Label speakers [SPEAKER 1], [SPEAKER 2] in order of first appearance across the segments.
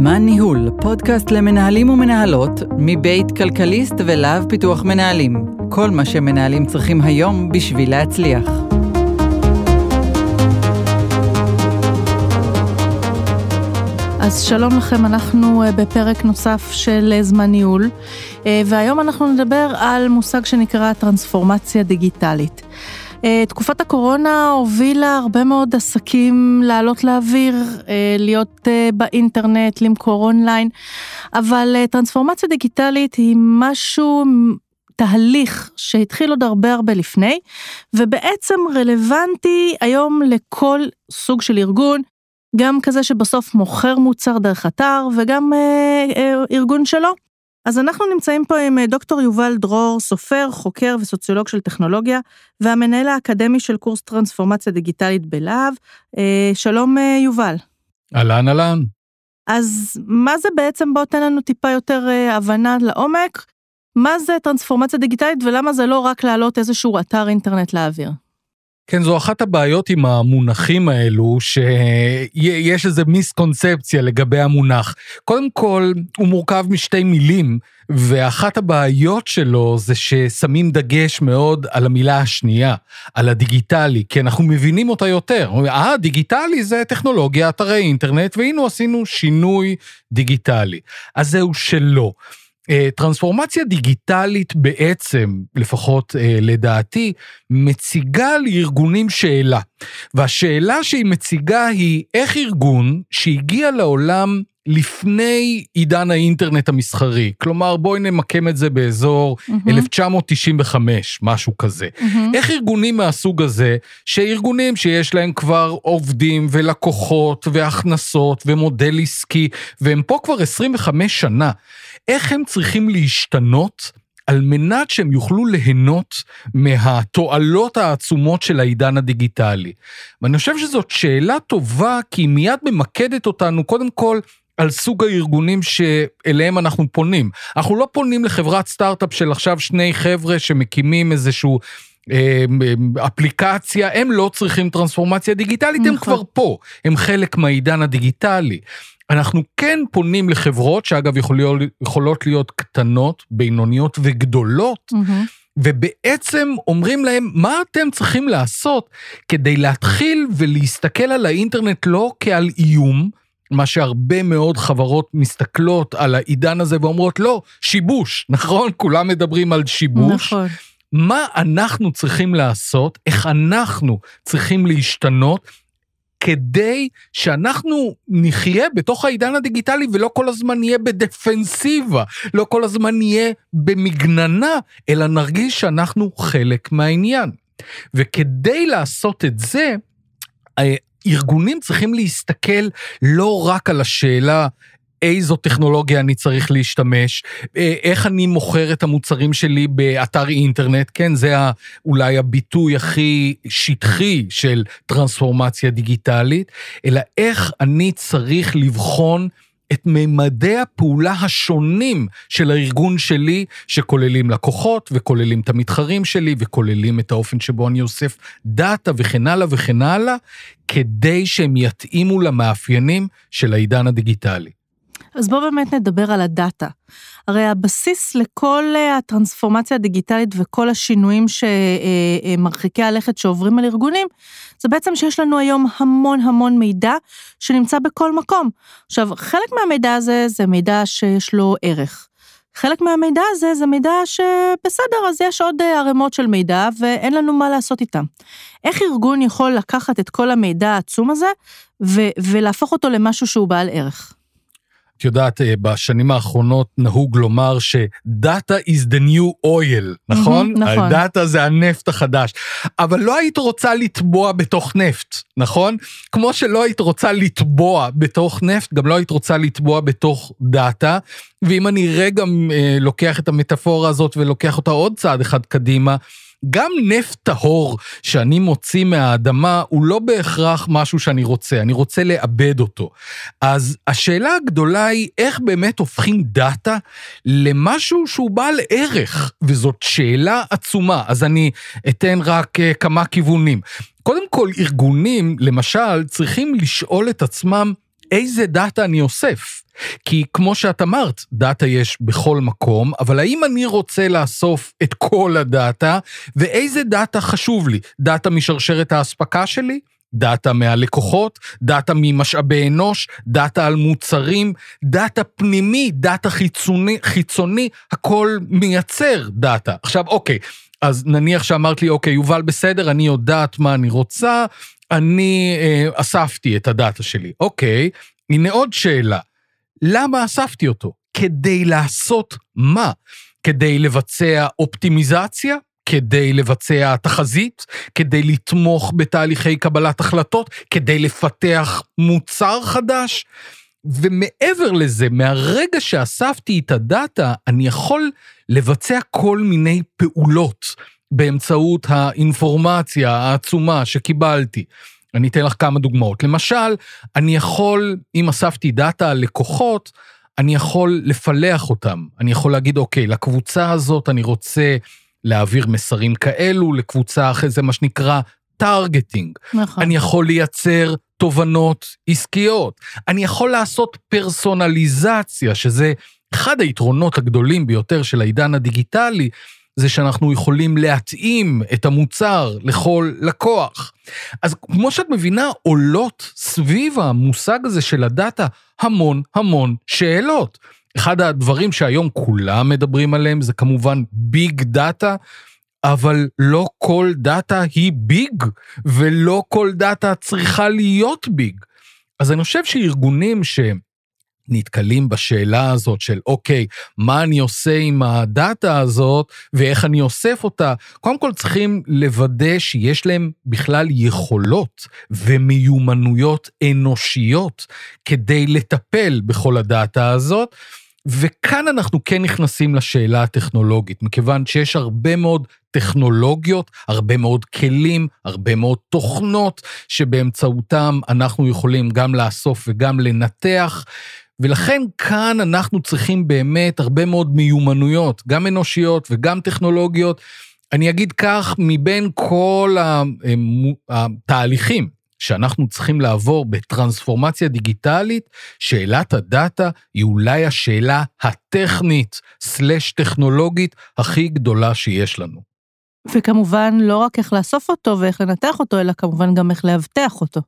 [SPEAKER 1] זמן ניהול, פודקאסט למנהלים ומנהלות, מבית כלכליסט ולהב פיתוח מנהלים. כל מה שמנהלים צריכים היום בשביל להצליח.
[SPEAKER 2] אז שלום לכם, אנחנו אה, בפרק נוסף של אה, זמן ניהול, אה, והיום אנחנו נדבר על מושג שנקרא טרנספורמציה דיגיטלית. אה, תקופת הקורונה הובילה הרבה מאוד עסקים לעלות לאוויר, אה, להיות אה, באינטרנט, למכור אונליין, אבל טרנספורמציה דיגיטלית היא משהו, תהליך שהתחיל עוד הרבה הרבה לפני, ובעצם רלוונטי היום לכל סוג של ארגון, גם כזה שבסוף מוכר מוצר דרך אתר וגם אה, אה, ארגון שלו. אז אנחנו נמצאים פה עם אה, דוקטור יובל דרור, סופר, חוקר וסוציולוג של טכנולוגיה, והמנהל האקדמי של קורס טרנספורמציה דיגיטלית בלהב. אה, שלום אה, יובל.
[SPEAKER 3] אהלן אהלן.
[SPEAKER 2] אז מה זה בעצם, בוא תן לנו טיפה יותר הבנה לעומק, מה זה טרנספורמציה דיגיטלית ולמה זה לא רק להעלות איזשהו אתר אינטרנט לאוויר?
[SPEAKER 3] כן, זו אחת הבעיות עם המונחים האלו, שיש איזה מיסקונספציה לגבי המונח. קודם כל, הוא מורכב משתי מילים, ואחת הבעיות שלו זה ששמים דגש מאוד על המילה השנייה, על הדיגיטלי, כי אנחנו מבינים אותה יותר. אה, דיגיטלי זה טכנולוגיה, אתרי אינטרנט, והנה עשינו שינוי דיגיטלי. אז זהו שלא. אה, טרנספורמציה דיגיטלית בעצם, לפחות אה, לדעתי, מציגה לארגונים שאלה. והשאלה שהיא מציגה היא איך ארגון שהגיע לעולם לפני עידן האינטרנט המסחרי, כלומר בואי נמקם את זה באזור mm-hmm. 1995, משהו כזה. Mm-hmm. איך ארגונים מהסוג הזה, שארגונים שיש להם כבר עובדים ולקוחות והכנסות ומודל עסקי, והם פה כבר 25 שנה, איך הם צריכים להשתנות על מנת שהם יוכלו ליהנות מהתועלות העצומות של העידן הדיגיטלי. ואני חושב שזאת שאלה טובה, כי היא מיד ממקדת אותנו קודם כל על סוג הארגונים שאליהם אנחנו פונים. אנחנו לא פונים לחברת סטארט-אפ של עכשיו שני חבר'ה שמקימים איזשהו אה, אפליקציה, הם לא צריכים טרנספורמציה דיגיטלית, נכון. הם כבר פה, הם חלק מהעידן הדיגיטלי. אנחנו כן פונים לחברות, שאגב יכולות, יכולות להיות קטנות, בינוניות וגדולות, mm-hmm. ובעצם אומרים להם, מה אתם צריכים לעשות כדי להתחיל ולהסתכל על האינטרנט לא כעל איום, מה שהרבה מאוד חברות מסתכלות על העידן הזה ואומרות, לא, שיבוש, נכון? כולם מדברים על שיבוש. נכון. מה אנחנו צריכים לעשות, איך אנחנו צריכים להשתנות כדי שאנחנו נחיה בתוך העידן הדיגיטלי ולא כל הזמן נהיה בדפנסיבה, לא כל הזמן נהיה במגננה, אלא נרגיש שאנחנו חלק מהעניין. וכדי לעשות את זה, ארגונים צריכים להסתכל לא רק על השאלה איזו טכנולוגיה אני צריך להשתמש, אה, איך אני מוכר את המוצרים שלי באתר אינטרנט, כן, זה אולי הביטוי הכי שטחי של טרנספורמציה דיגיטלית, אלא איך אני צריך לבחון את ממדי הפעולה השונים של הארגון שלי, שכוללים לקוחות וכוללים את המתחרים שלי וכוללים את האופן שבו אני אוסף דאטה וכן הלאה וכן הלאה, כדי שהם יתאימו למאפיינים של העידן הדיגיטלי.
[SPEAKER 2] אז בואו באמת נדבר על הדאטה. הרי הבסיס לכל אה, הטרנספורמציה הדיגיטלית וכל השינויים שמרחיקי הלכת שעוברים על ארגונים, זה בעצם שיש לנו היום המון המון מידע שנמצא בכל מקום. עכשיו, חלק מהמידע הזה זה מידע שיש לו ערך. חלק מהמידע הזה זה מידע שבסדר, אז יש עוד אה, ערימות של מידע ואין לנו מה לעשות איתם. איך ארגון יכול לקחת את כל המידע העצום הזה ו- ולהפוך אותו למשהו שהוא בעל ערך?
[SPEAKER 3] את יודעת, אה, בשנים האחרונות נהוג לומר שדאטה is the new oil, נכון? Mm-hmm, נכון. דאטה זה הנפט החדש. אבל לא היית רוצה לטבוע בתוך נפט, נכון? כמו שלא היית רוצה לטבוע בתוך נפט, גם לא היית רוצה לטבוע בתוך דאטה. ואם אני רגע אה, לוקח את המטאפורה הזאת ולוקח אותה עוד צעד אחד קדימה, גם נפט טהור שאני מוציא מהאדמה הוא לא בהכרח משהו שאני רוצה, אני רוצה לעבד אותו. אז השאלה הגדולה היא איך באמת הופכים דאטה למשהו שהוא בעל ערך, וזאת שאלה עצומה. אז אני אתן רק אה, כמה כיוונים. קודם כל, ארגונים, למשל, צריכים לשאול את עצמם איזה דאטה אני אוסף. כי כמו שאת אמרת, דאטה יש בכל מקום, אבל האם אני רוצה לאסוף את כל הדאטה, ואיזה דאטה חשוב לי? דאטה משרשרת האספקה שלי? דאטה מהלקוחות, דאטה ממשאבי אנוש, דאטה על מוצרים, דאטה פנימי, דאטה חיצוני, חיצוני, הכל מייצר דאטה. עכשיו, אוקיי, אז נניח שאמרת לי, אוקיי, יובל, בסדר, אני יודעת מה אני רוצה, אני אה, אספתי את הדאטה שלי. אוקיי, הנה עוד שאלה. למה אספתי אותו? כדי לעשות מה? כדי לבצע אופטימיזציה? כדי לבצע תחזית, כדי לתמוך בתהליכי קבלת החלטות, כדי לפתח מוצר חדש. ומעבר לזה, מהרגע שאספתי את הדאטה, אני יכול לבצע כל מיני פעולות באמצעות האינפורמציה העצומה שקיבלתי. אני אתן לך כמה דוגמאות. למשל, אני יכול, אם אספתי דאטה על לקוחות, אני יכול לפלח אותם. אני יכול להגיד, אוקיי, לקבוצה הזאת אני רוצה להעביר מסרים כאלו, לקבוצה אחרת זה מה שנקרא targeting.
[SPEAKER 2] נכון.
[SPEAKER 3] אני יכול לייצר תובנות עסקיות. אני יכול לעשות פרסונליזציה, שזה אחד היתרונות הגדולים ביותר של העידן הדיגיטלי, זה שאנחנו יכולים להתאים את המוצר לכל לקוח. אז כמו שאת מבינה, עולות סביב המושג הזה של הדאטה המון המון שאלות. אחד הדברים שהיום כולם מדברים עליהם זה כמובן ביג דאטה, אבל לא כל דאטה היא big, ולא כל דאטה צריכה להיות big. אז אני חושב שארגונים שנתקלים בשאלה הזאת של אוקיי, מה אני עושה עם הדאטה הזאת ואיך אני אוסף אותה, קודם כל צריכים לוודא שיש להם בכלל יכולות ומיומנויות אנושיות כדי לטפל בכל הדאטה הזאת. וכאן אנחנו כן נכנסים לשאלה הטכנולוגית, מכיוון שיש הרבה מאוד טכנולוגיות, הרבה מאוד כלים, הרבה מאוד תוכנות, שבאמצעותם אנחנו יכולים גם לאסוף וגם לנתח. ולכן כאן אנחנו צריכים באמת הרבה מאוד מיומנויות, גם אנושיות וגם טכנולוגיות. אני אגיד כך, מבין כל התהליכים שאנחנו צריכים לעבור בטרנספורמציה דיגיטלית, שאלת הדאטה היא אולי השאלה הטכנית slash טכנולוגית הכי גדולה שיש לנו.
[SPEAKER 2] וכמובן, לא רק איך לאסוף אותו ואיך לנתח אותו, אלא כמובן גם איך לאבטח אותו.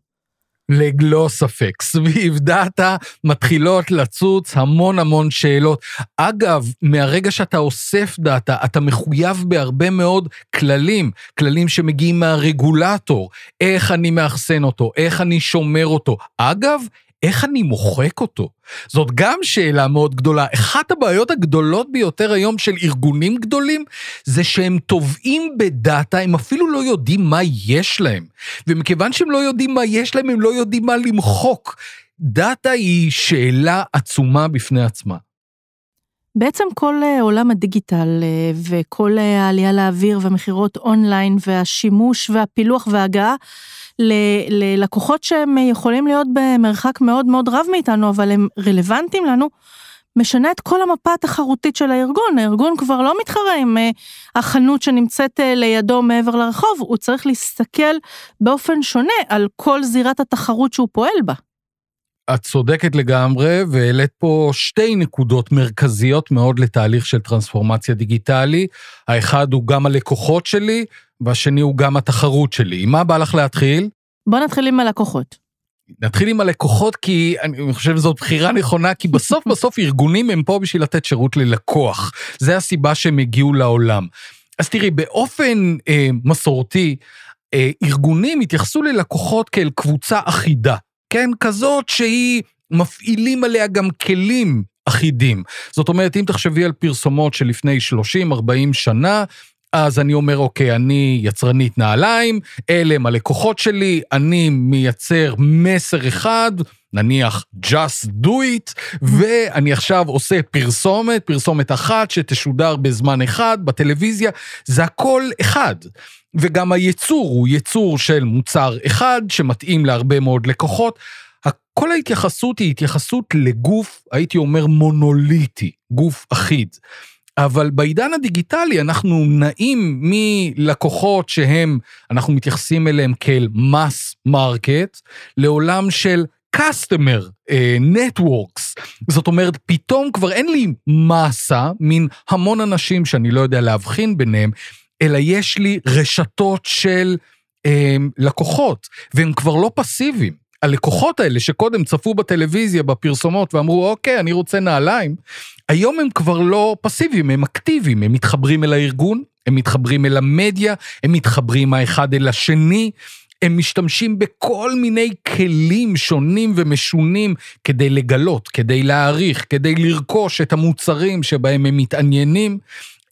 [SPEAKER 3] ללא ספק, סביב דאטה מתחילות לצוץ המון המון שאלות. אגב, מהרגע שאתה אוסף דאטה, אתה מחויב בהרבה מאוד כללים, כללים שמגיעים מהרגולטור, איך אני מאחסן אותו, איך אני שומר אותו. אגב, איך אני מוחק אותו? זאת גם שאלה מאוד גדולה. אחת הבעיות הגדולות ביותר היום של ארגונים גדולים, זה שהם טובעים בדאטה, הם אפילו לא יודעים מה יש להם. ומכיוון שהם לא יודעים מה יש להם, הם לא יודעים מה למחוק. דאטה היא שאלה עצומה בפני עצמה.
[SPEAKER 2] בעצם כל אה, עולם הדיגיטל אה, וכל אה, העלייה לאוויר והמכירות אונליין והשימוש והפילוח וההגעה ללקוחות שהם יכולים להיות במרחק מאוד מאוד רב מאיתנו, אבל הם רלוונטיים לנו, משנה את כל המפה התחרותית של הארגון. הארגון כבר לא מתחרה עם החנות שנמצאת לידו מעבר לרחוב, הוא צריך להסתכל באופן שונה על כל זירת התחרות שהוא פועל בה.
[SPEAKER 3] את צודקת לגמרי, והעלית פה שתי נקודות מרכזיות מאוד לתהליך של טרנספורמציה דיגיטלי. האחד הוא גם הלקוחות שלי, והשני הוא גם התחרות שלי. עם מה בא לך להתחיל?
[SPEAKER 2] בוא נתחיל עם הלקוחות.
[SPEAKER 3] נתחיל עם הלקוחות כי אני חושב שזאת בחירה נכונה, כי בסוף בסוף ארגונים הם פה בשביל לתת שירות ללקוח. זה הסיבה שהם הגיעו לעולם. אז תראי, באופן אה, מסורתי, אה, ארגונים התייחסו ללקוחות כאל קבוצה אחידה. כן, כזאת שהיא, מפעילים עליה גם כלים אחידים. זאת אומרת, אם תחשבי על פרסומות שלפני 30-40 שנה, אז אני אומר, אוקיי, אני יצרנית נעליים, אלה הם הלקוחות שלי, אני מייצר מסר אחד, נניח just do it, ואני עכשיו עושה פרסומת, פרסומת אחת שתשודר בזמן אחד בטלוויזיה, זה הכל אחד. וגם הייצור הוא ייצור של מוצר אחד שמתאים להרבה מאוד לקוחות. כל ההתייחסות היא התייחסות לגוף, הייתי אומר מונוליטי, גוף אחיד. אבל בעידן הדיגיטלי אנחנו נעים מלקוחות שהם, אנחנו מתייחסים אליהם כאל mass market, לעולם של customer uh, networks. זאת אומרת, פתאום כבר אין לי מסה, מין המון אנשים שאני לא יודע להבחין ביניהם, אלא יש לי רשתות של uh, לקוחות, והם כבר לא פסיביים. הלקוחות האלה שקודם צפו בטלוויזיה, בפרסומות, ואמרו, אוקיי, אני רוצה נעליים, היום הם כבר לא פסיביים, הם אקטיביים, הם מתחברים אל הארגון, הם מתחברים אל המדיה, הם מתחברים האחד אל השני, הם משתמשים בכל מיני כלים שונים ומשונים כדי לגלות, כדי להעריך, כדי לרכוש את המוצרים שבהם הם מתעניינים.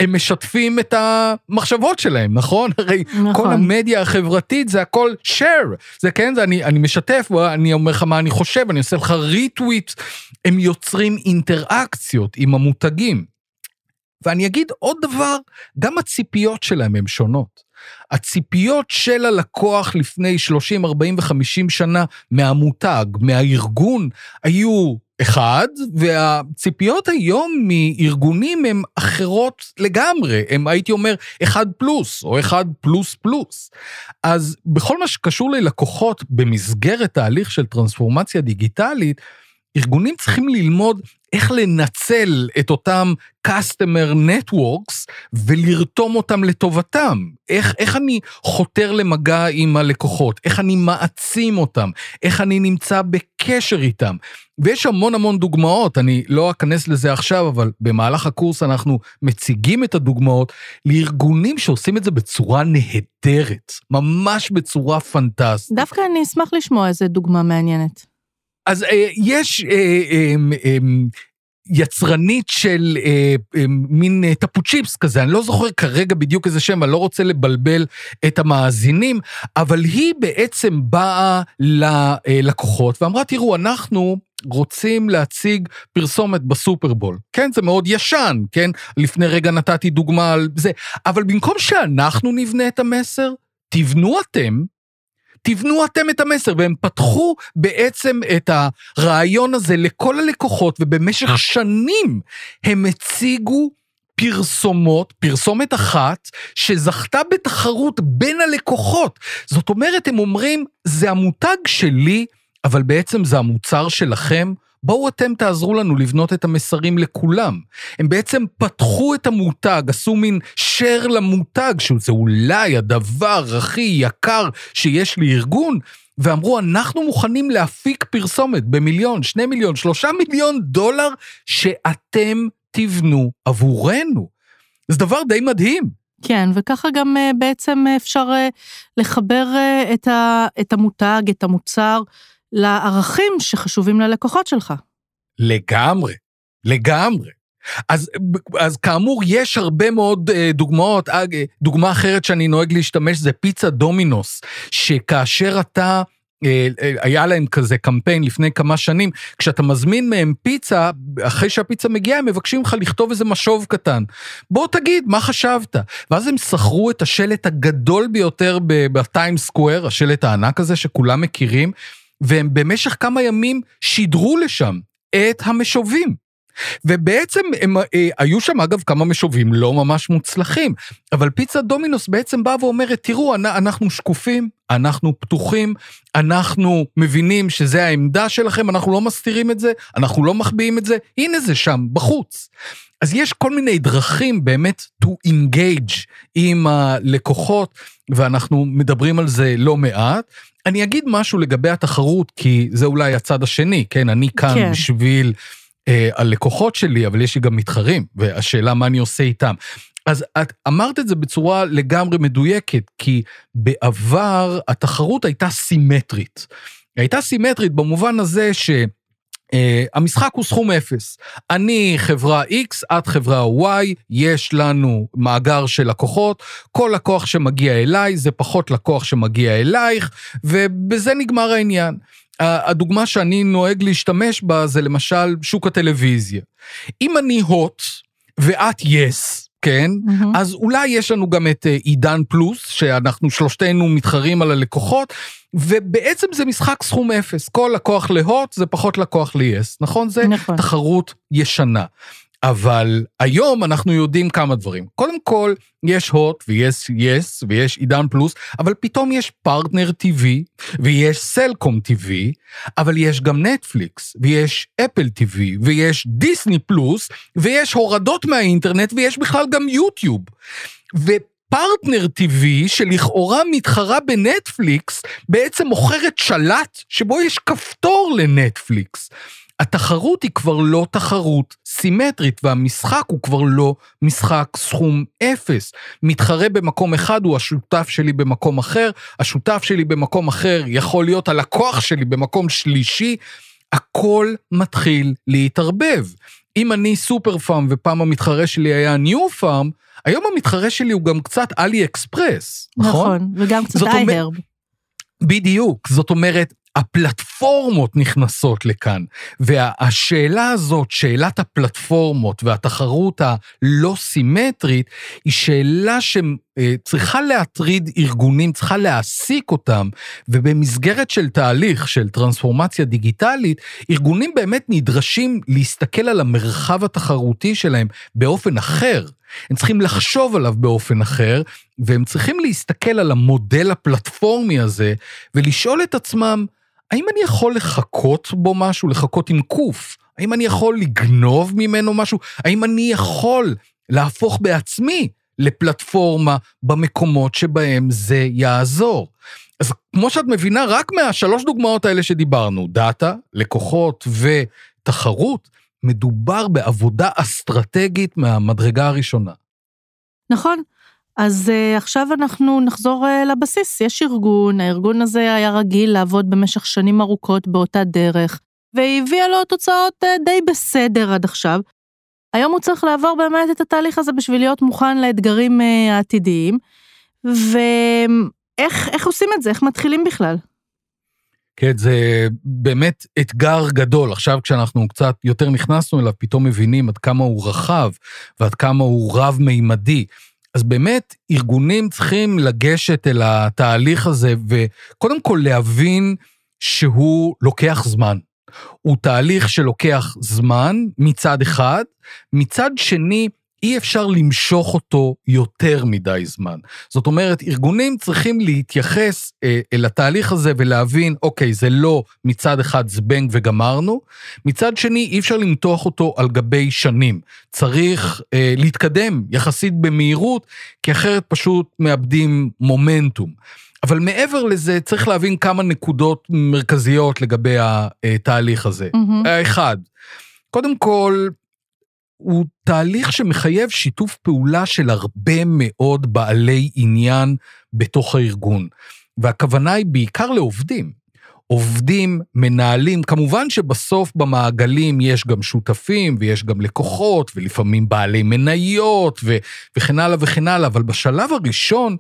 [SPEAKER 3] הם משתפים את המחשבות שלהם, נכון? הרי נכון. כל המדיה החברתית זה הכל share. זה כן, זה אני, אני משתף, אני אומר לך מה אני חושב, אני עושה לך ריטוויט. הם יוצרים אינטראקציות עם המותגים. ואני אגיד עוד דבר, גם הציפיות שלהם הן שונות. הציפיות של הלקוח לפני 30, 40 ו-50 שנה מהמותג, מהארגון, היו אחד, והציפיות היום מארגונים הן אחרות לגמרי, הם הייתי אומר אחד פלוס, או אחד פלוס פלוס. אז בכל מה שקשור ללקוחות במסגרת תהליך של טרנספורמציה דיגיטלית, ארגונים צריכים ללמוד איך לנצל את אותם customer networks ולרתום אותם לטובתם. איך, איך אני חותר למגע עם הלקוחות, איך אני מעצים אותם, איך אני נמצא בקשר איתם. ויש המון המון דוגמאות, אני לא אכנס לזה עכשיו, אבל במהלך הקורס אנחנו מציגים את הדוגמאות לארגונים שעושים את זה בצורה נהדרת, ממש בצורה פנטסטית.
[SPEAKER 2] דווקא אני אשמח לשמוע איזה דוגמה מעניינת.
[SPEAKER 3] אז אה, יש אה, אה, אה, יצרנית של אה, אה, מין אה, טפו צ'יפס כזה, אני לא זוכר כרגע בדיוק איזה שם, אני לא רוצה לבלבל את המאזינים, אבל היא בעצם באה ללקוחות ואמרה, תראו, אנחנו רוצים להציג פרסומת בסופרבול. כן, זה מאוד ישן, כן? לפני רגע נתתי דוגמה על זה, אבל במקום שאנחנו נבנה את המסר, תבנו אתם תבנו אתם את המסר, והם פתחו בעצם את הרעיון הזה לכל הלקוחות, ובמשך שנים הם הציגו פרסומות, פרסומת אחת, שזכתה בתחרות בין הלקוחות. זאת אומרת, הם אומרים, זה המותג שלי, אבל בעצם זה המוצר שלכם, בואו אתם תעזרו לנו לבנות את המסרים לכולם. הם בעצם פתחו את המותג, עשו מין שר למותג, שזה אולי הדבר הכי יקר שיש לארגון, ואמרו, אנחנו מוכנים להפיק פרסומת במיליון, שני מיליון, שלושה מיליון דולר, שאתם תבנו עבורנו. זה דבר די מדהים.
[SPEAKER 2] כן, וככה גם אה, בעצם אפשר אה, לחבר אה, את המותג, את המוצר, לערכים שחשובים ללקוחות שלך.
[SPEAKER 3] לגמרי, לגמרי. אז, אז כאמור, יש הרבה מאוד אה, דוגמאות. אה, דוגמה אחרת שאני נוהג להשתמש זה פיצה דומינוס, שכאשר אתה... אה, היה להם כזה קמפיין לפני כמה שנים, כשאתה מזמין מהם פיצה, אחרי שהפיצה מגיעה, הם מבקשים לך לכתוב איזה משוב קטן. בוא תגיד, מה חשבת? ואז הם שכרו את השלט הגדול ביותר בטיים סקוואר, השלט הענק הזה שכולם מכירים, והם במשך כמה ימים שידרו לשם את המשובים. ובעצם הם אה, היו שם אגב כמה משובים לא ממש מוצלחים, אבל פיצה דומינוס בעצם באה ואומרת, תראו, אנחנו שקופים, אנחנו פתוחים, אנחנו מבינים שזה העמדה שלכם, אנחנו לא מסתירים את זה, אנחנו לא מחביאים את זה, הנה זה שם, בחוץ. אז יש כל מיני דרכים באמת to engage עם הלקוחות, ואנחנו מדברים על זה לא מעט. אני אגיד משהו לגבי התחרות, כי זה אולי הצד השני, כן? אני כאן כן. בשביל אה, הלקוחות שלי, אבל יש לי גם מתחרים, והשאלה מה אני עושה איתם. אז את אמרת את זה בצורה לגמרי מדויקת, כי בעבר התחרות הייתה סימטרית. היא הייתה סימטרית במובן הזה ש... Uh, המשחק הוא סכום אפס. אני חברה X, את חברה Y, יש לנו מאגר של לקוחות, כל לקוח שמגיע אליי זה פחות לקוח שמגיע אלייך, ובזה נגמר העניין. הדוגמה שאני נוהג להשתמש בה זה למשל שוק הטלוויזיה. אם אני הוט ואת יס, yes, כן? Mm-hmm. אז אולי יש לנו גם את אה, עידן פלוס, שאנחנו שלושתנו מתחרים על הלקוחות, ובעצם זה משחק סכום אפס. כל לקוח להוט זה פחות לקוח ליס, נכון? זה נכון. תחרות ישנה. אבל היום אנחנו יודעים כמה דברים. קודם כל, יש הוט ויש יס ויש עידן פלוס, אבל פתאום יש פרטנר TV ויש סלקום TV, אבל יש גם נטפליקס ויש אפל TV ויש דיסני פלוס ויש הורדות מהאינטרנט ויש בכלל גם יוטיוב. ופרטנר TV, שלכאורה מתחרה בנטפליקס, בעצם מוכרת שלט שבו יש כפתור לנטפליקס. התחרות היא כבר לא תחרות סימטרית, והמשחק הוא כבר לא משחק סכום אפס. מתחרה במקום אחד הוא השותף שלי במקום אחר, השותף שלי במקום אחר יכול להיות הלקוח שלי במקום שלישי, הכל מתחיל להתערבב. אם אני סופר פארם ופעם המתחרה שלי היה ניו פארם, היום המתחרה שלי הוא גם קצת אלי אקספרס, נכון?
[SPEAKER 2] נכון, וגם קצת
[SPEAKER 3] זאת אומר-
[SPEAKER 2] אייהרב.
[SPEAKER 3] בדיוק, זאת אומרת, הפלטפורמות נכנסות לכאן, והשאלה הזאת, שאלת הפלטפורמות והתחרות הלא סימטרית, היא שאלה שצריכה להטריד ארגונים, צריכה להעסיק אותם, ובמסגרת של תהליך של טרנספורמציה דיגיטלית, ארגונים באמת נדרשים להסתכל על המרחב התחרותי שלהם באופן אחר. הם צריכים לחשוב עליו באופן אחר, והם צריכים להסתכל על המודל הפלטפורמי הזה, ולשאול את עצמם, האם אני יכול לחכות בו משהו, לחכות עם קוף? האם אני יכול לגנוב ממנו משהו? האם אני יכול להפוך בעצמי לפלטפורמה במקומות שבהם זה יעזור? אז כמו שאת מבינה, רק מהשלוש דוגמאות האלה שדיברנו, דאטה, לקוחות ותחרות, מדובר בעבודה אסטרטגית מהמדרגה הראשונה.
[SPEAKER 2] נכון. אז uh, עכשיו אנחנו נחזור uh, לבסיס. יש ארגון, הארגון הזה היה רגיל לעבוד במשך שנים ארוכות באותה דרך, והביאה לו תוצאות uh, די בסדר עד עכשיו. היום הוא צריך לעבור באמת את התהליך הזה בשביל להיות מוכן לאתגרים העתידיים. ואיך איך עושים את זה? איך מתחילים בכלל?
[SPEAKER 3] כן, זה באמת אתגר גדול. עכשיו כשאנחנו קצת יותר נכנסנו אליו, פתאום מבינים עד כמה הוא רחב ועד כמה הוא רב-מימדי. אז באמת, ארגונים צריכים לגשת אל התהליך הזה, וקודם כל להבין שהוא לוקח זמן. הוא תהליך שלוקח זמן מצד אחד, מצד שני, אי אפשר למשוך אותו יותר מדי זמן. זאת אומרת, ארגונים צריכים להתייחס אה, אל התהליך הזה ולהבין, אוקיי, זה לא מצד אחד זבנג וגמרנו, מצד שני, אי אפשר למתוח אותו על גבי שנים. צריך אה, להתקדם יחסית במהירות, כי אחרת פשוט מאבדים מומנטום. אבל מעבר לזה, צריך להבין כמה נקודות מרכזיות לגבי התהליך הזה.
[SPEAKER 2] מהמם.
[SPEAKER 3] האחד, קודם כל, הוא תהליך שמחייב שיתוף פעולה של הרבה מאוד בעלי עניין בתוך הארגון. והכוונה היא בעיקר לעובדים. עובדים, מנהלים, כמובן שבסוף במעגלים יש גם שותפים ויש גם לקוחות ולפעמים בעלי מניות ו- וכן הלאה וכן הלאה, אבל בשלב הראשון,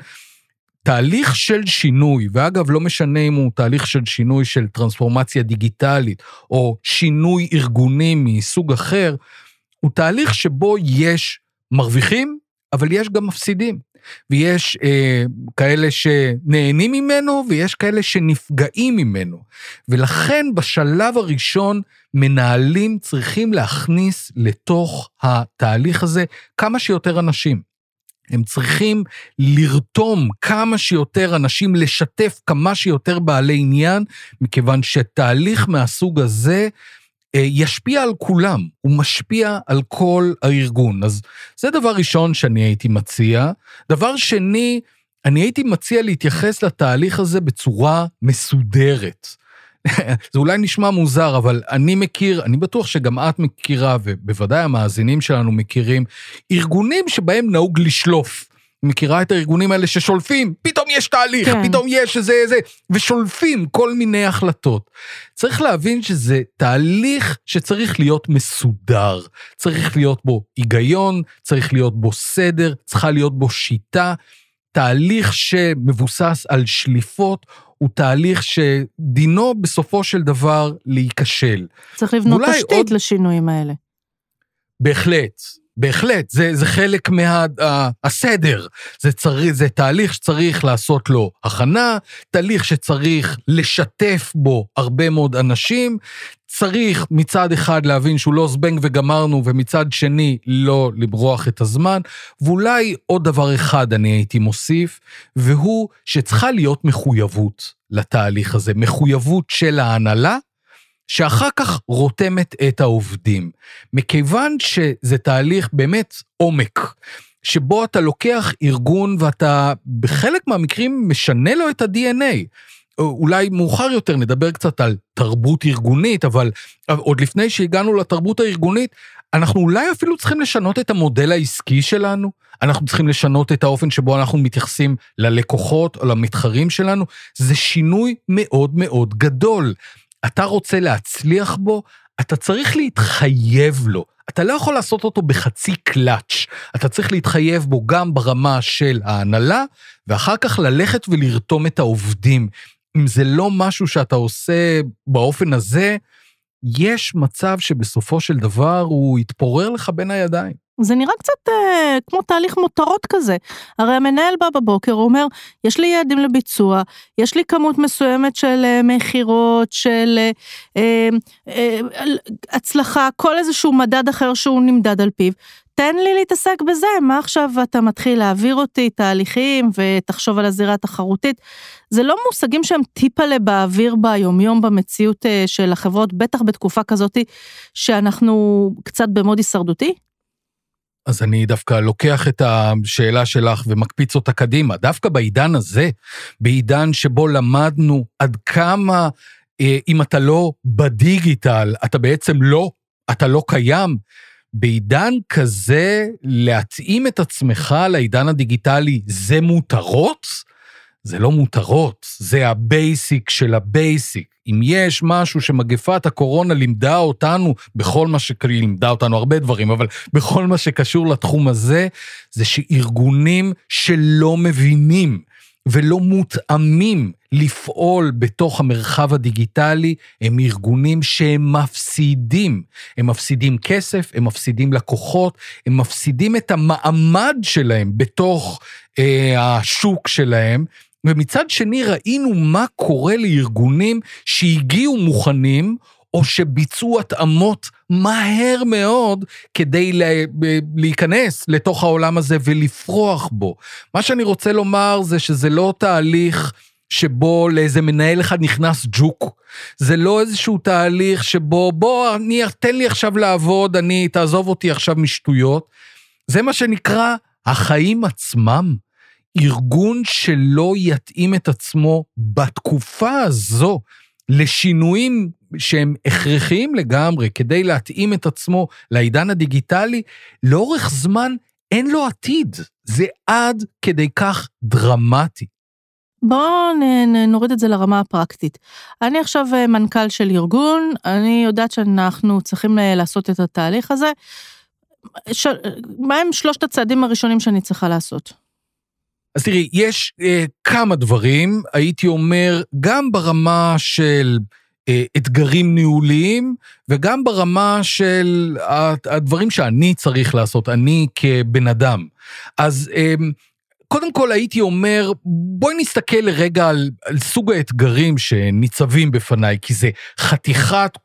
[SPEAKER 3] תהליך של שינוי, ואגב, לא משנה אם הוא תהליך של שינוי של טרנספורמציה דיגיטלית או שינוי ארגוני מסוג אחר, הוא תהליך שבו יש מרוויחים, אבל יש גם מפסידים. ויש אה, כאלה שנהנים ממנו, ויש כאלה שנפגעים ממנו. ולכן בשלב הראשון, מנהלים צריכים להכניס לתוך התהליך הזה כמה שיותר אנשים. הם צריכים לרתום כמה שיותר אנשים, לשתף כמה שיותר בעלי עניין, מכיוון שתהליך מהסוג הזה ישפיע על כולם, הוא משפיע על כל הארגון. אז זה דבר ראשון שאני הייתי מציע. דבר שני, אני הייתי מציע להתייחס לתהליך הזה בצורה מסודרת. זה אולי נשמע מוזר, אבל אני מכיר, אני בטוח שגם את מכירה, ובוודאי המאזינים שלנו מכירים, ארגונים שבהם נהוג לשלוף. מכירה את הארגונים האלה ששולפים, פתאום יש תהליך,
[SPEAKER 2] כן.
[SPEAKER 3] פתאום יש איזה איזה, ושולפים כל מיני החלטות. צריך להבין שזה תהליך שצריך להיות מסודר. צריך להיות בו היגיון, צריך להיות בו סדר, צריכה להיות בו שיטה. תהליך שמבוסס על שליפות הוא תהליך שדינו בסופו של דבר להיכשל.
[SPEAKER 2] צריך לבנות תשתית
[SPEAKER 3] עוד-
[SPEAKER 2] לשינויים האלה.
[SPEAKER 3] בהחלט, בהחלט, זה, זה חלק מהסדר. זה, צריך, זה תהליך שצריך לעשות לו הכנה, תהליך שצריך לשתף בו הרבה מאוד אנשים, צריך מצד אחד להבין שהוא לא זבנג וגמרנו, ומצד שני לא למרוח את הזמן. ואולי עוד דבר אחד אני הייתי מוסיף, והוא שצריכה להיות מחויבות לתהליך הזה, מחויבות של ההנהלה, שאחר כך רותמת את העובדים. מכיוון שזה תהליך באמת עומק, שבו אתה לוקח ארגון ואתה בחלק מהמקרים משנה לו את ה-DNA. אולי מאוחר יותר נדבר קצת על תרבות ארגונית, אבל עוד לפני שהגענו לתרבות הארגונית, אנחנו אולי אפילו צריכים לשנות את המודל העסקי שלנו, אנחנו צריכים לשנות את האופן שבו אנחנו מתייחסים ללקוחות או למתחרים שלנו, זה שינוי מאוד מאוד גדול. אתה רוצה להצליח בו, אתה צריך להתחייב לו. אתה לא יכול לעשות אותו בחצי קלאץ', אתה צריך להתחייב בו גם ברמה של ההנהלה, ואחר כך ללכת ולרתום את העובדים. אם זה לא משהו שאתה עושה באופן הזה, יש מצב שבסופו של דבר הוא יתפורר לך בין הידיים.
[SPEAKER 2] זה נראה קצת אה, כמו תהליך מותרות כזה. הרי המנהל בא בבוקר, הוא אומר, יש לי יעדים לביצוע, יש לי כמות מסוימת של אה, מכירות, של אה, אה, אה, הצלחה, כל איזשהו מדד אחר שהוא נמדד על פיו. תן לי להתעסק בזה, מה עכשיו אתה מתחיל להעביר אותי תהליכים ותחשוב על הזירה התחרותית? זה לא מושגים שהם טיפלה באוויר ביומיום במציאות אה, של החברות, בטח בתקופה כזאת שאנחנו קצת במוד הישרדותי?
[SPEAKER 3] אז אני דווקא לוקח את השאלה שלך ומקפיץ אותה קדימה. דווקא בעידן הזה, בעידן שבו למדנו עד כמה אה, אם אתה לא בדיגיטל, אתה בעצם לא, אתה לא קיים. בעידן כזה, להתאים את עצמך לעידן הדיגיטלי זה מותרות? זה לא מותרות, זה ה basic של ה basic. אם יש משהו שמגפת הקורונה לימדה אותנו, בכל מה ש... לימדה אותנו הרבה דברים, אבל בכל מה שקשור לתחום הזה, זה שארגונים שלא מבינים ולא מותאמים לפעול בתוך המרחב הדיגיטלי, הם ארגונים שהם מפסידים. הם מפסידים כסף, הם מפסידים לקוחות, הם מפסידים את המעמד שלהם בתוך אה, השוק שלהם, ומצד שני ראינו מה קורה לארגונים שהגיעו מוכנים, או שביצעו התאמות מהר מאוד כדי להיכנס לתוך העולם הזה ולפרוח בו. מה שאני רוצה לומר זה שזה לא תהליך שבו לאיזה מנהל אחד נכנס ג'וק. זה לא איזשהו תהליך שבו, בוא, אני, תן לי עכשיו לעבוד, אני, תעזוב אותי עכשיו משטויות. זה מה שנקרא החיים עצמם. ארגון שלא יתאים את עצמו בתקופה הזו לשינויים שהם הכרחיים לגמרי כדי להתאים את עצמו לעידן הדיגיטלי, לאורך זמן אין לו עתיד. זה עד כדי כך דרמטי.
[SPEAKER 2] בואו נוריד את זה לרמה הפרקטית. אני עכשיו אה, מנכ"ל של ארגון, אני יודעת שאנחנו צריכים אה, לעשות את התהליך הזה. ש... מהם שלושת הצעדים הראשונים שאני צריכה לעשות?
[SPEAKER 3] אז תראי, יש אה, כמה דברים, הייתי אומר, גם ברמה של אה, אתגרים ניהוליים, וגם ברמה של הדברים שאני צריך לעשות, אני כבן אדם. אז אה, קודם כל הייתי אומר, בואי נסתכל לרגע על, על סוג האתגרים שניצבים בפניי, כי זה חתיכת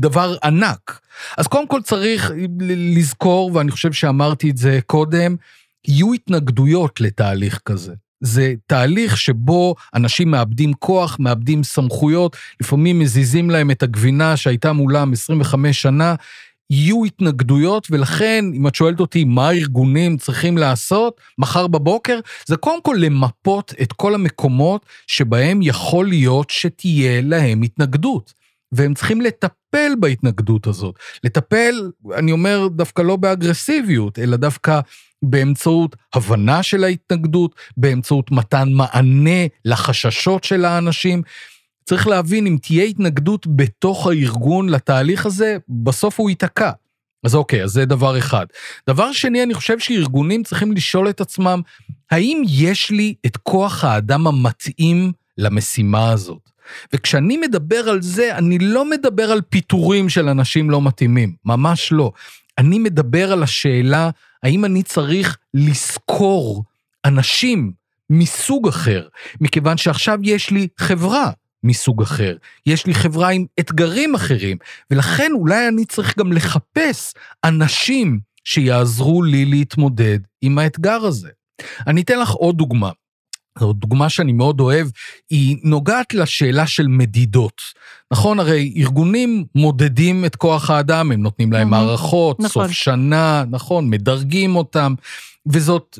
[SPEAKER 3] דבר ענק. אז קודם כל צריך לזכור, ואני חושב שאמרתי את זה קודם, יהיו התנגדויות לתהליך כזה. זה תהליך שבו אנשים מאבדים כוח, מאבדים סמכויות, לפעמים מזיזים להם את הגבינה שהייתה מולם 25 שנה, יהיו התנגדויות, ולכן, אם את שואלת אותי מה הארגונים צריכים לעשות מחר בבוקר, זה קודם כל למפות את כל המקומות שבהם יכול להיות שתהיה להם התנגדות. והם צריכים לטפל בהתנגדות הזאת. לטפל, אני אומר, דווקא לא באגרסיביות, אלא דווקא באמצעות הבנה של ההתנגדות, באמצעות מתן מענה לחששות של האנשים. צריך להבין, אם תהיה התנגדות בתוך הארגון לתהליך הזה, בסוף הוא ייתקע. אז אוקיי, אז זה דבר אחד. דבר שני, אני חושב שארגונים צריכים לשאול את עצמם, האם יש לי את כוח האדם המתאים למשימה הזאת? וכשאני מדבר על זה, אני לא מדבר על פיטורים של אנשים לא מתאימים, ממש לא. אני מדבר על השאלה האם אני צריך לשכור אנשים מסוג אחר, מכיוון שעכשיו יש לי חברה מסוג אחר, יש לי חברה עם אתגרים אחרים, ולכן אולי אני צריך גם לחפש אנשים שיעזרו לי להתמודד עם האתגר הזה. אני אתן לך עוד דוגמה. זו דוגמה שאני מאוד אוהב, היא נוגעת לשאלה של מדידות. נכון, הרי ארגונים מודדים את כוח האדם, הם נותנים להם מערכות, נכון. סוף שנה, נכון, מדרגים אותם, וזאת,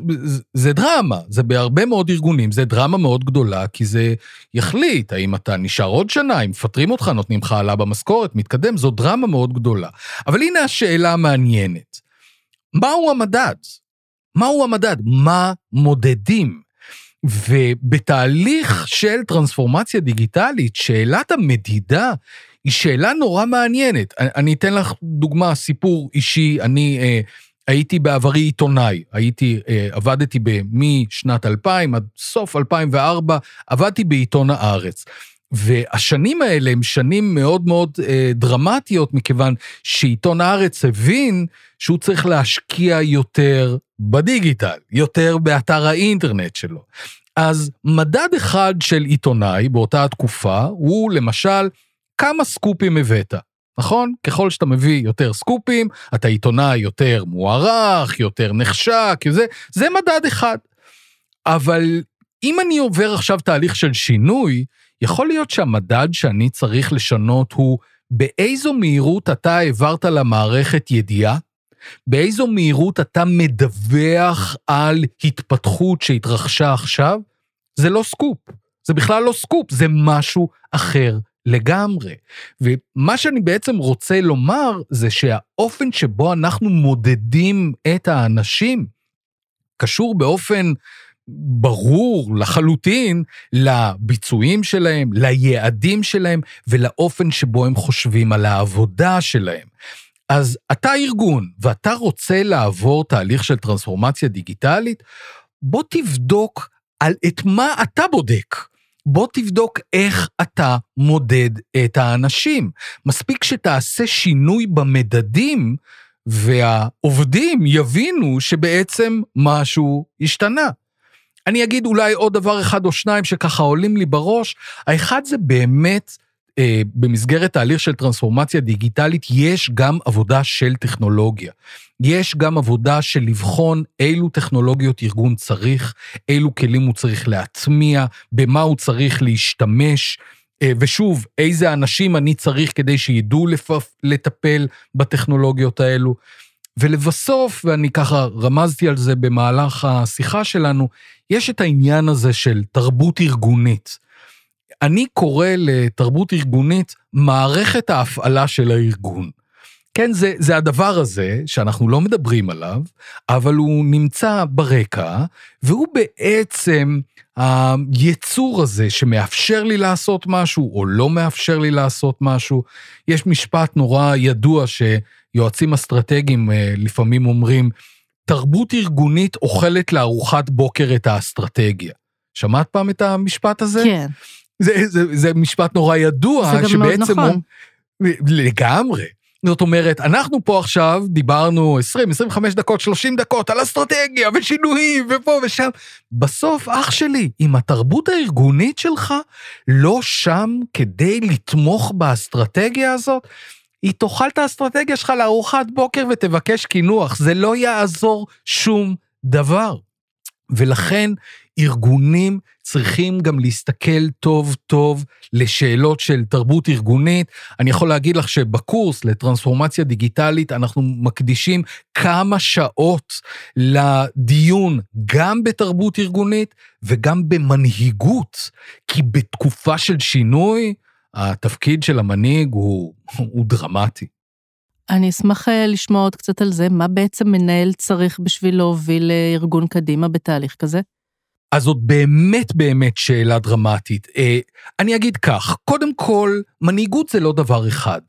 [SPEAKER 3] זה דרמה, זה בהרבה מאוד ארגונים, זה דרמה מאוד גדולה, כי זה יחליט האם אתה נשאר עוד שנה, אם מפטרים אותך, נותנים לך העלאה במשכורת, מתקדם, זו דרמה מאוד גדולה. אבל הנה השאלה המעניינת. מהו המדד? מהו המדד? מה מודדים? ובתהליך של טרנספורמציה דיגיטלית, שאלת המדידה היא שאלה נורא מעניינת. אני אתן לך דוגמה, סיפור אישי, אני אה, הייתי בעברי עיתונאי, הייתי, אה, עבדתי משנת 2000 עד סוף 2004, עבדתי בעיתון הארץ. והשנים האלה הם שנים מאוד מאוד אה, דרמטיות, מכיוון שעיתון הארץ הבין שהוא צריך להשקיע יותר בדיגיטל, יותר באתר האינטרנט שלו. אז מדד אחד של עיתונאי באותה התקופה הוא למשל כמה סקופים הבאת. נכון? ככל שאתה מביא יותר סקופים, אתה עיתונאי יותר מוערך, יותר נחשק, זה, זה מדד אחד. אבל אם אני עובר עכשיו תהליך של שינוי, יכול להיות שהמדד שאני צריך לשנות הוא באיזו מהירות אתה העברת למערכת ידיעה, באיזו מהירות אתה מדווח על התפתחות שהתרחשה עכשיו, זה לא סקופ. זה בכלל לא סקופ, זה משהו אחר לגמרי. ומה שאני בעצם רוצה לומר זה שהאופן שבו אנחנו מודדים את האנשים קשור באופן ברור לחלוטין לביצועים שלהם, ליעדים שלהם ולאופן שבו הם חושבים על העבודה שלהם. אז אתה ארגון ואתה רוצה לעבור תהליך של טרנספורמציה דיגיטלית, בוא תבדוק על את מה אתה בודק. בוא תבדוק איך אתה מודד את האנשים. מספיק שתעשה שינוי במדדים, והעובדים יבינו שבעצם משהו השתנה. אני אגיד אולי עוד דבר אחד או שניים שככה עולים לי בראש. האחד זה באמת, אה, במסגרת תהליך של טרנספורמציה דיגיטלית, יש גם עבודה של טכנולוגיה. יש גם עבודה של לבחון אילו טכנולוגיות ארגון צריך, אילו כלים הוא צריך להטמיע, במה הוא צריך להשתמש, אה, ושוב, איזה אנשים אני צריך כדי שידעו לפף, לטפל בטכנולוגיות האלו. ולבסוף, ואני ככה רמזתי על זה במהלך השיחה שלנו, יש את העניין הזה של תרבות ארגונית. אני קורא לתרבות ארגונית מערכת ההפעלה של הארגון. כן, זה, זה הדבר הזה שאנחנו לא מדברים עליו, אבל הוא נמצא ברקע, והוא בעצם היצור הזה שמאפשר לי לעשות משהו או לא מאפשר לי לעשות משהו. יש משפט נורא ידוע שיועצים אסטרטגיים אה, לפעמים אומרים, תרבות ארגונית אוכלת לארוחת בוקר את האסטרטגיה. שמעת פעם את המשפט הזה?
[SPEAKER 2] כן.
[SPEAKER 3] זה, זה, זה משפט נורא ידוע,
[SPEAKER 2] זה גם מאוד נכון. הוא,
[SPEAKER 3] לגמרי. זאת אומרת, אנחנו פה עכשיו דיברנו 20, 25 דקות, 30 דקות על אסטרטגיה ושינויים ופה ושם. בסוף, אח שלי, אם התרבות הארגונית שלך לא שם כדי לתמוך באסטרטגיה הזאת, היא תאכל את האסטרטגיה שלך לארוחת בוקר ותבקש קינוח, זה לא יעזור שום דבר. ולכן ארגונים צריכים גם להסתכל טוב טוב לשאלות של תרבות ארגונית. אני יכול להגיד לך שבקורס לטרנספורמציה דיגיטלית אנחנו מקדישים כמה שעות לדיון גם בתרבות ארגונית וגם במנהיגות, כי בתקופה של שינוי, התפקיד של המנהיג הוא, הוא דרמטי.
[SPEAKER 2] אני אשמח אה, לשמוע עוד קצת על זה, מה בעצם מנהל צריך בשביל להוביל אה, ארגון קדימה בתהליך כזה?
[SPEAKER 3] אז זאת באמת באמת שאלה דרמטית. אה, אני אגיד כך, קודם כל, מנהיגות זה לא דבר אחד.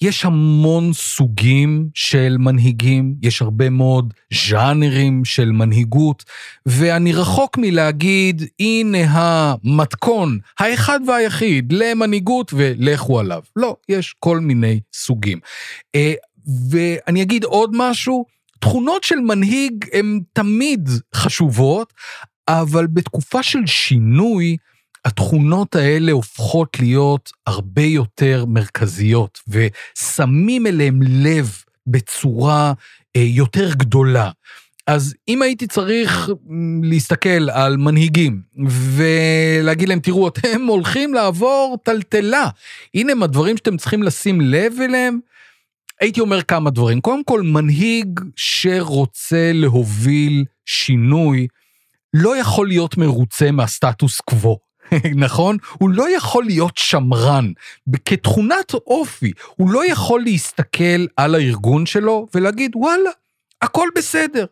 [SPEAKER 3] יש המון סוגים של מנהיגים, יש הרבה מאוד ז'אנרים של מנהיגות, ואני רחוק מלהגיד, הנה המתכון, האחד והיחיד, למנהיגות ולכו עליו. לא, יש כל מיני סוגים. אה, ואני אגיד עוד משהו, תכונות של מנהיג הן תמיד חשובות, אבל בתקופה של שינוי, התכונות האלה הופכות להיות הרבה יותר מרכזיות, ושמים אליהם לב בצורה אה, יותר גדולה. אז אם הייתי צריך להסתכל על מנהיגים ולהגיד להם, תראו, אתם הולכים לעבור טלטלה, הנה הם הדברים שאתם צריכים לשים לב אליהם, הייתי אומר כמה דברים. קודם כל, מנהיג שרוצה להוביל שינוי, לא יכול להיות מרוצה מהסטטוס קוו. נכון? הוא לא יכול להיות שמרן. כתכונת אופי, הוא לא יכול להסתכל על הארגון שלו ולהגיד, וואלה, הכל בסדר.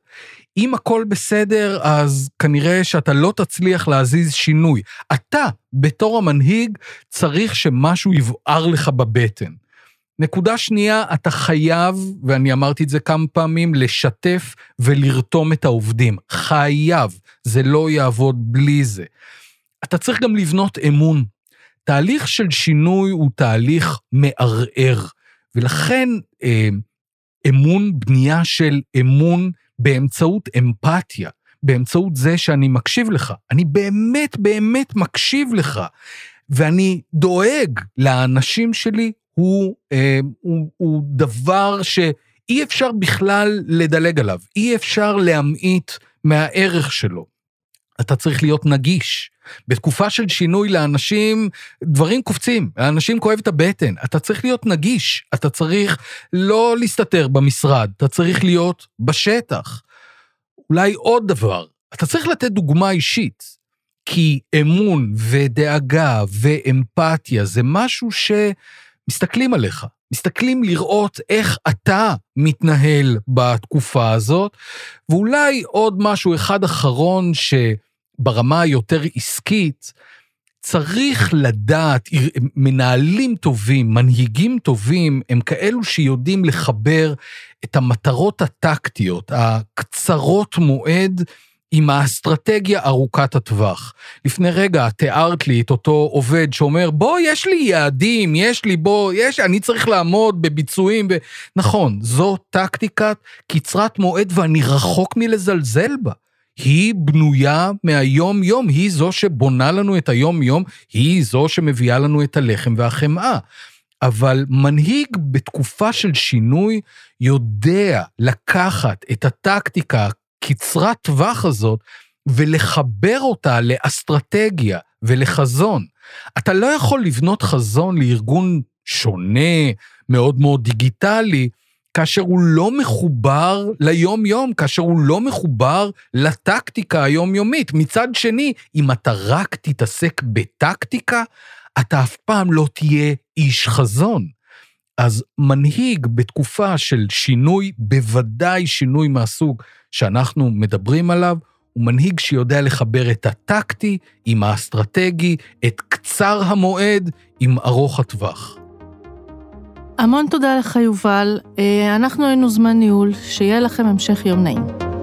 [SPEAKER 3] אם הכל בסדר, אז כנראה שאתה לא תצליח להזיז שינוי. אתה, בתור המנהיג, צריך שמשהו יבער לך בבטן. נקודה שנייה, אתה חייב, ואני אמרתי את זה כמה פעמים, לשתף ולרתום את העובדים. חייב, זה לא יעבוד בלי זה. אתה צריך גם לבנות אמון. תהליך של שינוי הוא תהליך מערער, ולכן אה, אמון, בנייה של אמון באמצעות אמפתיה, באמצעות זה שאני מקשיב לך. אני באמת באמת מקשיב לך, ואני דואג לאנשים שלי, הוא, אה, הוא, הוא דבר שאי אפשר בכלל לדלג עליו, אי אפשר להמעיט מהערך שלו. אתה צריך להיות נגיש. בתקופה של שינוי לאנשים, דברים קופצים, לאנשים כואב את הבטן. אתה צריך להיות נגיש, אתה צריך לא להסתתר במשרד, אתה צריך להיות בשטח. אולי עוד דבר, אתה צריך לתת דוגמה אישית, כי אמון ודאגה ואמפתיה זה משהו שמסתכלים עליך. מסתכלים לראות איך אתה מתנהל בתקופה הזאת, ואולי עוד משהו אחד אחרון שברמה היותר עסקית, צריך לדעת, מנהלים טובים, מנהיגים טובים, הם כאלו שיודעים לחבר את המטרות הטקטיות, הקצרות מועד, עם האסטרטגיה ארוכת הטווח. לפני רגע תיארת לי את אותו עובד שאומר, בוא, יש לי יעדים, יש לי, בוא, יש, אני צריך לעמוד בביצועים. ב... נכון, זו טקטיקת קצרת מועד ואני רחוק מלזלזל בה. היא בנויה מהיום-יום, היא זו שבונה לנו את היום-יום, היא זו שמביאה לנו את הלחם והחמאה. אבל מנהיג בתקופה של שינוי יודע לקחת את הטקטיקה הקצרת טווח הזאת ולחבר אותה לאסטרטגיה ולחזון. אתה לא יכול לבנות חזון לארגון שונה, מאוד מאוד דיגיטלי, כאשר הוא לא מחובר ליום-יום, כאשר הוא לא מחובר לטקטיקה היומיומית. מצד שני, אם אתה רק תתעסק בטקטיקה, אתה אף פעם לא תהיה איש חזון. אז מנהיג בתקופה של שינוי, בוודאי שינוי מהסוג שאנחנו מדברים עליו, הוא מנהיג שיודע לחבר את הטקטי עם האסטרטגי, את קצר המועד עם ארוך הטווח.
[SPEAKER 2] המון תודה לך, יובל. אה, אנחנו היינו זמן ניהול, שיהיה לכם המשך יום נעים.